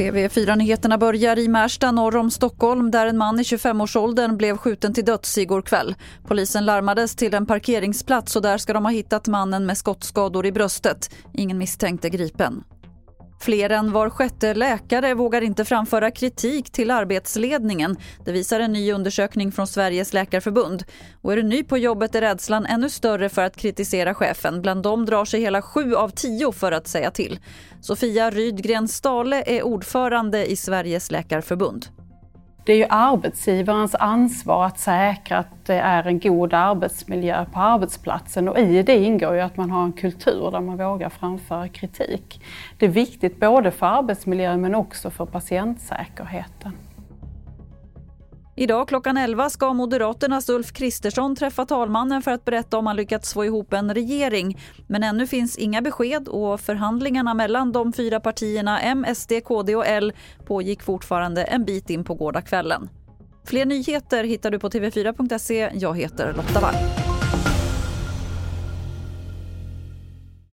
TV4-nyheterna börjar i Märsta norr om Stockholm där en man i 25-årsåldern blev skjuten till döds igår kväll. Polisen larmades till en parkeringsplats och där ska de ha hittat mannen med skottskador i bröstet. Ingen misstänkt är gripen. Fler än var sjätte läkare vågar inte framföra kritik till arbetsledningen. Det visar en ny undersökning från Sveriges läkarförbund. Och är du ny på jobbet är rädslan ännu större för att kritisera chefen. Bland dem drar sig hela sju av tio för att säga till. Sofia Rydgren Stale är ordförande i Sveriges läkarförbund. Det är ju arbetsgivarens ansvar att säkra att det är en god arbetsmiljö på arbetsplatsen och i det ingår ju att man har en kultur där man vågar framföra kritik. Det är viktigt både för arbetsmiljön men också för patientsäkerheten. Idag klockan 11 ska Moderaternas Ulf Kristersson träffa talmannen för att berätta om han lyckats få ihop en regering. Men ännu finns inga besked och förhandlingarna mellan de fyra partierna M, SD, KD och L pågick fortfarande en bit in på gårdagskvällen. Fler nyheter hittar du på tv4.se. Jag heter Lotta Wall.